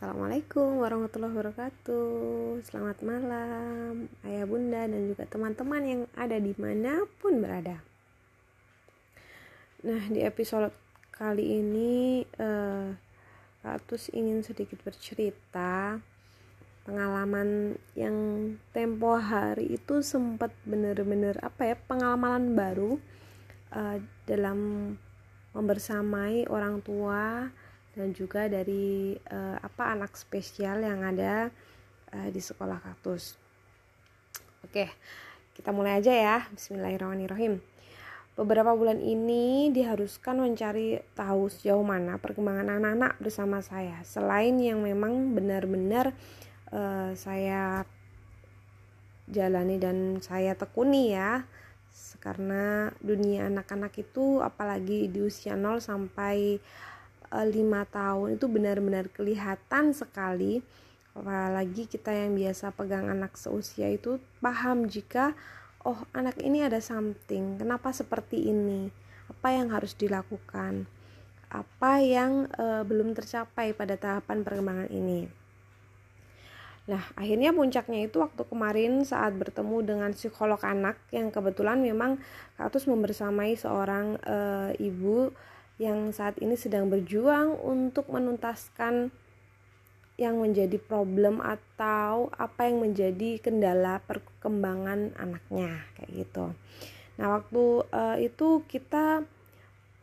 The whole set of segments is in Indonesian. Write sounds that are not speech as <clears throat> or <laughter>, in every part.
Assalamualaikum warahmatullahi wabarakatuh. Selamat malam Ayah bunda dan juga teman-teman yang ada di mana pun berada. Nah di episode kali ini uh, Kak Atus ingin sedikit bercerita Pengalaman yang tempo hari itu sempat bener-bener apa ya Pengalaman baru uh, dalam membersamai orang tua dan juga dari uh, apa anak spesial yang ada uh, di sekolah kaktus. Oke, kita mulai aja ya. Bismillahirrahmanirrahim. Beberapa bulan ini diharuskan mencari tahu sejauh mana perkembangan anak-anak bersama saya. Selain yang memang benar-benar uh, saya jalani dan saya tekuni ya. Karena dunia anak-anak itu apalagi di usia 0 sampai lima tahun itu benar-benar kelihatan sekali. Apalagi kita yang biasa pegang anak seusia itu paham jika oh anak ini ada something. Kenapa seperti ini? Apa yang harus dilakukan? Apa yang uh, belum tercapai pada tahapan perkembangan ini? Nah, akhirnya puncaknya itu waktu kemarin saat bertemu dengan psikolog anak yang kebetulan memang Katus membersamai seorang uh, ibu yang saat ini sedang berjuang untuk menuntaskan yang menjadi problem atau apa yang menjadi kendala perkembangan anaknya kayak gitu. Nah, waktu uh, itu kita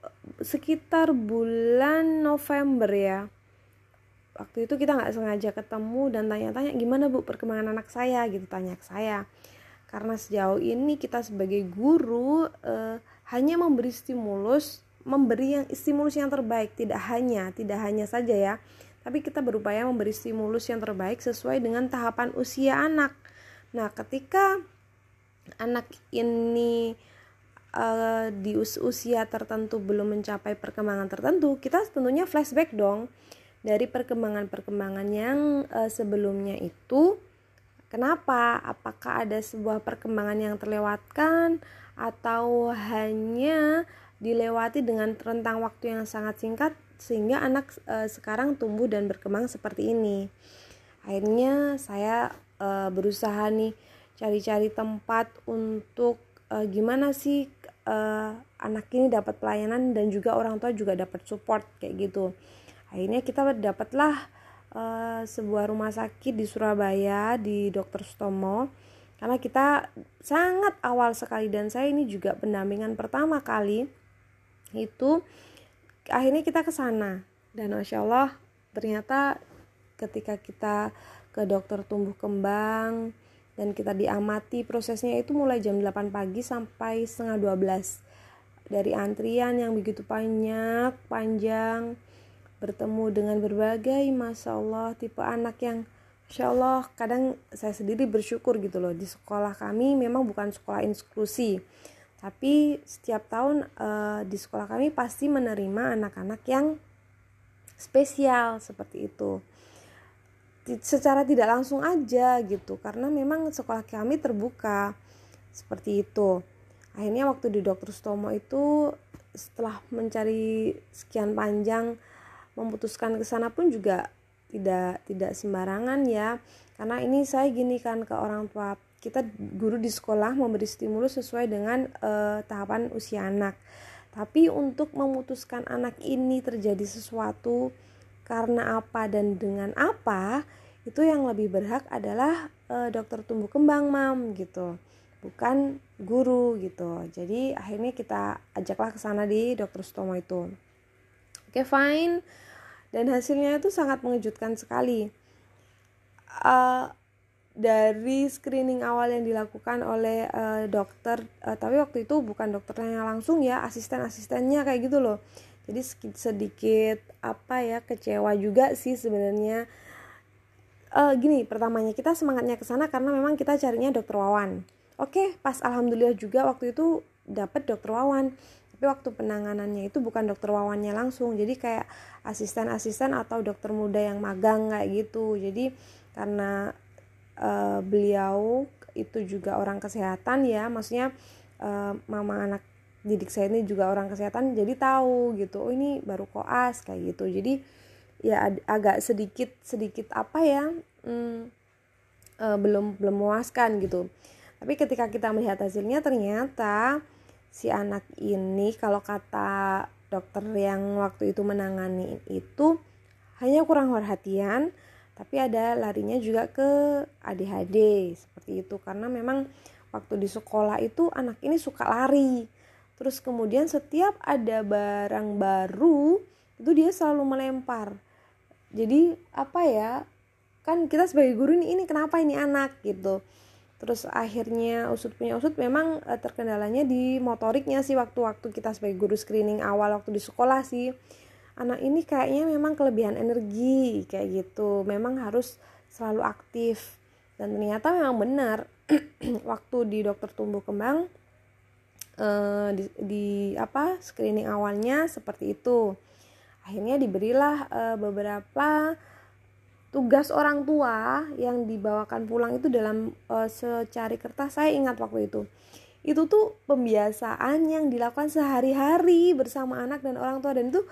eh, sekitar bulan November ya. Waktu itu kita nggak sengaja ketemu dan tanya-tanya gimana bu perkembangan anak saya gitu tanya ke saya. Karena sejauh ini kita sebagai guru uh, hanya memberi stimulus memberi yang stimulus yang terbaik. Tidak hanya tidak hanya saja ya. Tapi kita berupaya memberi stimulus yang terbaik sesuai dengan tahapan usia anak. Nah ketika anak ini uh, di us usia tertentu belum mencapai perkembangan tertentu kita tentunya flashback dong dari perkembangan-perkembangan yang uh, sebelumnya itu. Kenapa? Apakah ada sebuah perkembangan yang terlewatkan? Atau hanya dilewati dengan rentang waktu yang sangat singkat sehingga anak e, sekarang tumbuh dan berkembang seperti ini. Akhirnya saya e, berusaha nih cari-cari tempat untuk e, gimana sih e, anak ini dapat pelayanan dan juga orang tua juga dapat support kayak gitu. Akhirnya kita dapatlah e, sebuah rumah sakit di Surabaya di Dr. Stomo karena kita sangat awal sekali dan saya ini juga pendampingan pertama kali itu akhirnya kita ke sana. Dan masya Allah ternyata ketika kita ke dokter tumbuh kembang dan kita diamati prosesnya itu mulai jam 8 pagi sampai setengah 12 dari antrian yang begitu banyak panjang bertemu dengan berbagai masya Allah tipe anak yang Insya Allah kadang saya sendiri bersyukur gitu loh. Di sekolah kami memang bukan sekolah inklusi tapi setiap tahun uh, di sekolah kami pasti menerima anak-anak yang spesial seperti itu. Secara tidak langsung aja gitu karena memang sekolah kami terbuka seperti itu. Akhirnya waktu di dokter Stomo itu setelah mencari sekian panjang memutuskan ke sana pun juga tidak tidak sembarangan ya. Karena ini saya gini kan ke orang tua kita guru di sekolah memberi stimulus sesuai dengan uh, tahapan usia anak. Tapi untuk memutuskan anak ini terjadi sesuatu karena apa dan dengan apa, itu yang lebih berhak adalah uh, dokter tumbuh kembang mam gitu. Bukan guru gitu. Jadi akhirnya kita ajaklah ke sana di dokter Stomo itu. Oke, okay, fine. Dan hasilnya itu sangat mengejutkan sekali. Uh, dari screening awal yang dilakukan oleh uh, dokter uh, tapi waktu itu bukan dokternya langsung ya asisten-asistennya kayak gitu loh. Jadi sedikit apa ya kecewa juga sih sebenarnya. Uh, gini pertamanya kita semangatnya ke sana karena memang kita carinya dokter Wawan. Oke pas alhamdulillah juga waktu itu dapat dokter Wawan. Tapi waktu penanganannya itu bukan dokter Wawannya langsung. Jadi kayak asisten-asisten atau dokter muda yang magang kayak gitu. Jadi karena uh, beliau itu juga orang kesehatan ya. Maksudnya uh, mama anak didik saya ini juga orang kesehatan jadi tahu gitu. Oh ini baru koas kayak gitu. Jadi ya agak sedikit sedikit apa ya hmm, uh, belum belum memuaskan gitu. Tapi ketika kita melihat hasilnya ternyata si anak ini kalau kata dokter yang waktu itu menangani itu hanya kurang perhatian tapi ada larinya juga ke ADHD seperti itu. Karena memang waktu di sekolah itu anak ini suka lari. Terus kemudian setiap ada barang baru itu dia selalu melempar. Jadi apa ya kan kita sebagai guru ini ini kenapa ini anak? gitu. Terus akhirnya usut punya usut memang e, terkendalanya di motoriknya sih waktu-waktu kita sebagai guru screening awal waktu di sekolah sih anak ini kayaknya memang kelebihan energi kayak gitu. Memang harus selalu aktif. Dan ternyata memang benar. <clears throat> Waktu di dokter tumbuh kembang eh, di, di apa screening awalnya seperti itu. Akhirnya diberilah eh, beberapa tugas orang tua yang dibawakan pulang itu dalam eh, secari kertas. Saya ingat waktu itu. Itu tuh pembiasaan yang dilakukan sehari-hari bersama anak dan orang tua. Dan itu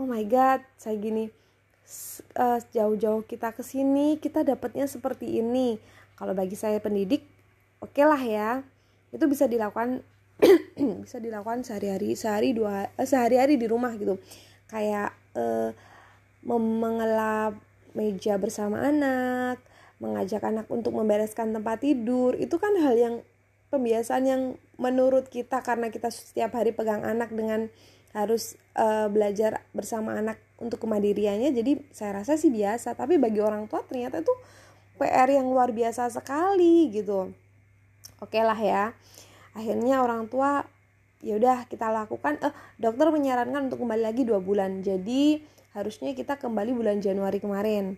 oh my god saya gini uh, jauh-jauh kita ke sini kita dapatnya seperti ini. Kalau bagi saya pendidik oke okay lah ya. Itu bisa dilakukan <clears throat> bisa dilakukan sehari-hari sehari dua eh, sehari-hari di rumah gitu. Kayak uh, mengelap meja bersama anak mengajak anak untuk membereskan tempat tidur. Itu kan hal yang pembiasaan yang menurut kita karena kita setiap hari pegang anak dengan harus uh, belajar bersama anak untuk kemandiriannya. Jadi saya rasa sih biasa. Tapi bagi orang tua ternyata itu PR yang luar biasa sekali gitu. Oke lah ya. Akhirnya orang tua ya udah kita lakukan. Eh dokter menyarankan untuk kembali lagi dua bulan. Jadi harusnya kita kembali bulan Januari kemarin.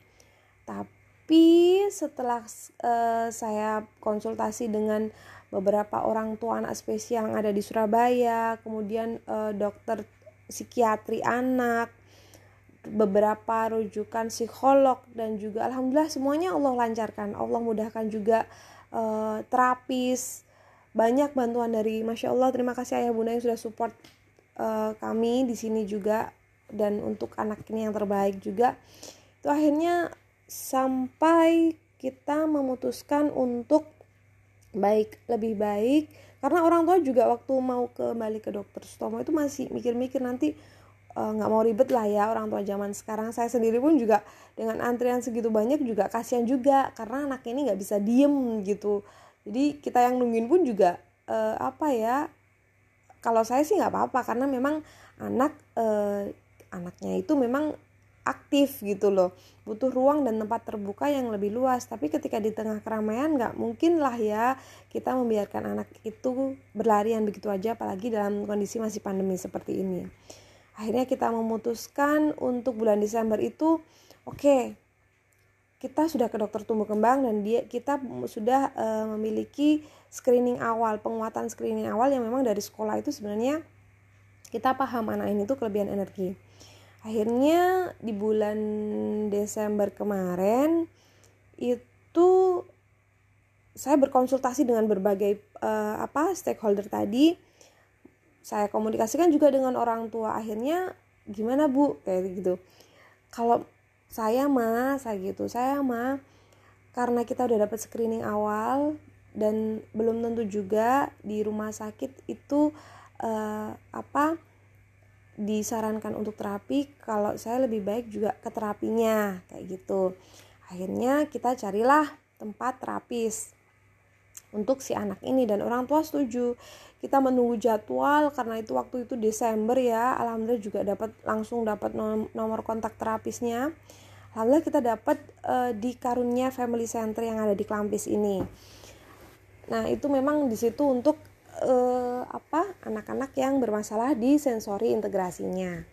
Tapi setelah uh, saya konsultasi dengan beberapa orang tua anak spesial yang ada di Surabaya, kemudian uh, dokter psikiatri anak, beberapa rujukan psikolog dan juga alhamdulillah semuanya Allah lancarkan. Allah mudahkan juga uh, terapis. Banyak bantuan dari Masya Allah terima kasih ayah bunda yang sudah support uh, kami di sini juga dan untuk anak ini yang terbaik juga. Itu akhirnya sampai kita memutuskan untuk baik lebih baik. Karena orang tua juga waktu mau kembali ke dokter Sutomo itu masih mikir-mikir nanti eh, nggak uh, mau ribet lah ya orang tua zaman sekarang. Saya sendiri pun juga dengan antrian segitu banyak juga kasihan juga karena anak ini nggak bisa diem gitu. Jadi kita yang nungguin pun juga uh, apa ya kalau saya sih nggak apa-apa karena memang anak uh, anaknya itu memang aktif gitu loh. Butuh ruang dan tempat terbuka yang lebih luas. Tapi ketika di tengah keramaian nggak mungkin lah ya kita membiarkan anak itu berlarian begitu aja apalagi dalam kondisi masih pandemi seperti ini. Akhirnya kita memutuskan untuk bulan Desember itu oke okay, kita sudah ke dokter tumbuh kembang dan dia kita sudah uh, memiliki screening awal penguatan screening awal yang memang dari sekolah itu sebenarnya kita paham anak ini tuh kelebihan energi akhirnya di bulan Desember kemarin itu saya berkonsultasi dengan berbagai uh, apa stakeholder tadi. Saya komunikasikan juga dengan orang tua. Akhirnya gimana bu? Kayak gitu. Kalau saya mah saya gitu. Saya mah karena kita udah dapat screening awal dan belum tentu juga di rumah sakit itu uh, apa disarankan untuk terapi kalau saya lebih baik juga ke terapinya kayak gitu. Akhirnya kita carilah tempat terapis untuk si anak ini dan orang tua setuju. Kita menunggu jadwal karena itu waktu itu Desember ya alhamdulillah juga dapat langsung dapat nomor kontak terapisnya. Alhamdulillah kita dapat uh, di Karunia Family Center yang ada di Klampis ini. Nah itu memang di situ untuk uh, apa anak-anak yang bermasalah di sensori integrasinya.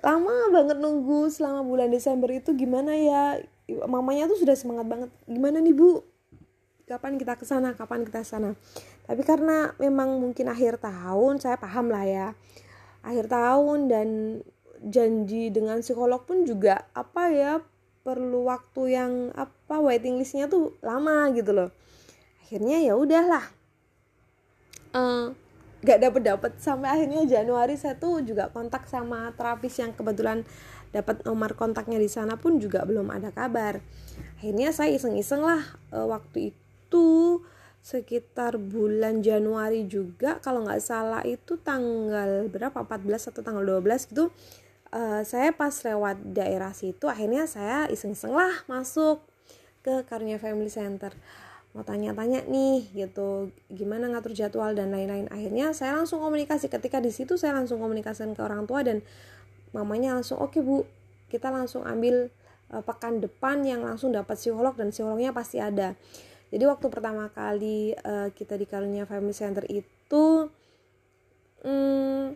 Lama banget nunggu selama bulan Desember itu gimana ya? Mamanya tuh sudah semangat banget. Gimana nih bu? Kapan kita ke sana? Kapan kita sana? Tapi karena memang mungkin akhir tahun saya paham lah ya. Akhir tahun dan janji dengan psikolog pun juga apa ya perlu waktu yang apa waiting listnya tuh lama gitu loh. Akhirnya ya udahlah uh, gak dapet dapet. Sampai akhirnya Januari saya tuh juga kontak sama terapis yang kebetulan dapat nomor kontaknya di sana pun juga belum ada kabar. Akhirnya saya iseng-iseng lah e, waktu itu sekitar bulan Januari juga kalau nggak salah itu tanggal berapa 14 atau tanggal 12 gitu uh, saya pas lewat daerah situ akhirnya saya iseng-iseng lah masuk ke Karunia Family Center mau tanya-tanya nih gitu. Gimana ngatur jadwal dan lain-lain. Akhirnya saya langsung komunikasi. Ketika di situ saya langsung komunikasi ke orang tua dan mamanya langsung oke okay, bu kita langsung ambil uh, pekan depan yang langsung dapat psikolog dan psikolognya pasti ada. Jadi waktu pertama kali uh, kita di Karunia Family Center itu hmm,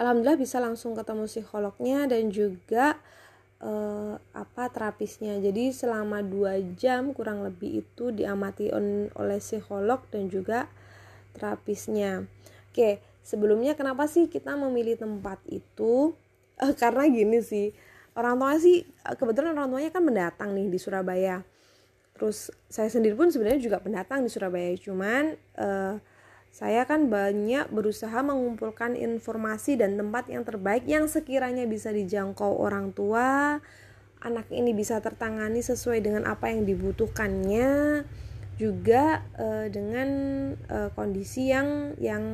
alhamdulillah bisa langsung ketemu psikolognya dan juga uh, apa terapisnya. Jadi selama dua jam kurang lebih itu diamati on, oleh psikolog dan juga terapisnya. Oke sebelumnya kenapa sih kita memilih tempat itu? Uh, karena gini sih orang tua sih kebetulan orang tuanya kan mendatang nih di Surabaya. Terus saya sendiri pun sebenarnya juga pendatang di Surabaya. Cuman uh, saya kan banyak berusaha mengumpulkan informasi dan tempat yang terbaik yang sekiranya bisa dijangkau orang tua, anak ini bisa tertangani sesuai dengan apa yang dibutuhkannya, juga uh, dengan uh, kondisi yang yang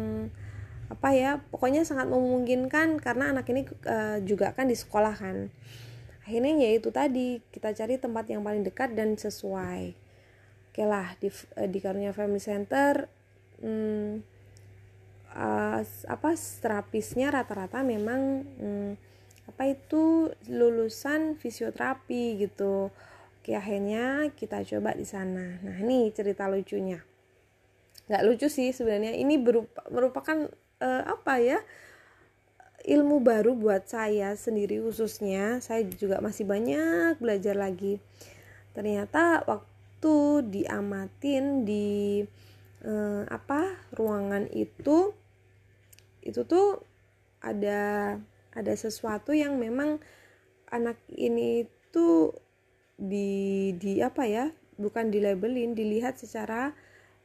apa ya, pokoknya sangat memungkinkan karena anak ini uh, juga kan di sekolah kan. Akhirnya ya itu tadi kita cari tempat yang paling dekat dan sesuai. Oke lah di di Karunia Family Center hmm, uh, apa terapisnya rata-rata memang hmm, apa itu lulusan fisioterapi gitu. Oke akhirnya kita coba di sana. Nah ini cerita lucunya. Nggak lucu sih sebenarnya. Ini berupa, merupakan uh, apa ya ilmu baru buat saya sendiri khususnya. Saya juga masih banyak belajar lagi. Ternyata waktu diamatin di eh, apa ruangan itu itu tuh ada ada sesuatu yang memang anak ini tuh di di apa ya bukan di labelin dilihat secara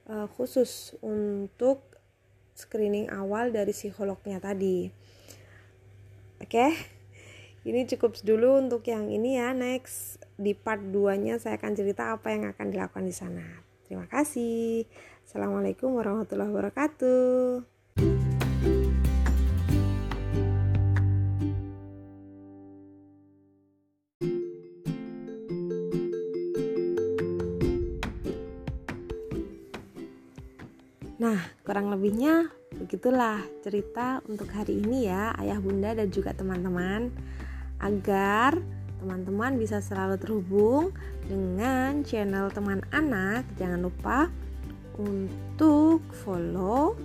uh, khusus untuk screening awal dari psikolognya tadi. Oke? Okay? ini cukup dulu untuk yang ini ya. Next di part 2 nya saya akan cerita apa yang akan dilakukan di sana terima kasih Assalamualaikum warahmatullahi wabarakatuh. Nah, kurang lebihnya begitulah cerita untuk hari ini ya, ayah bunda dan juga teman-teman, agar teman-teman bisa selalu terhubung dengan channel teman anak. Jangan lupa untuk follow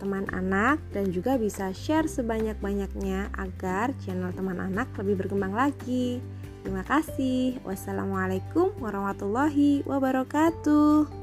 teman anak dan juga bisa share sebanyak-banyaknya agar channel teman anak lebih berkembang lagi. Terima kasih. Wassalamualaikum warahmatullahi wabarakatuh.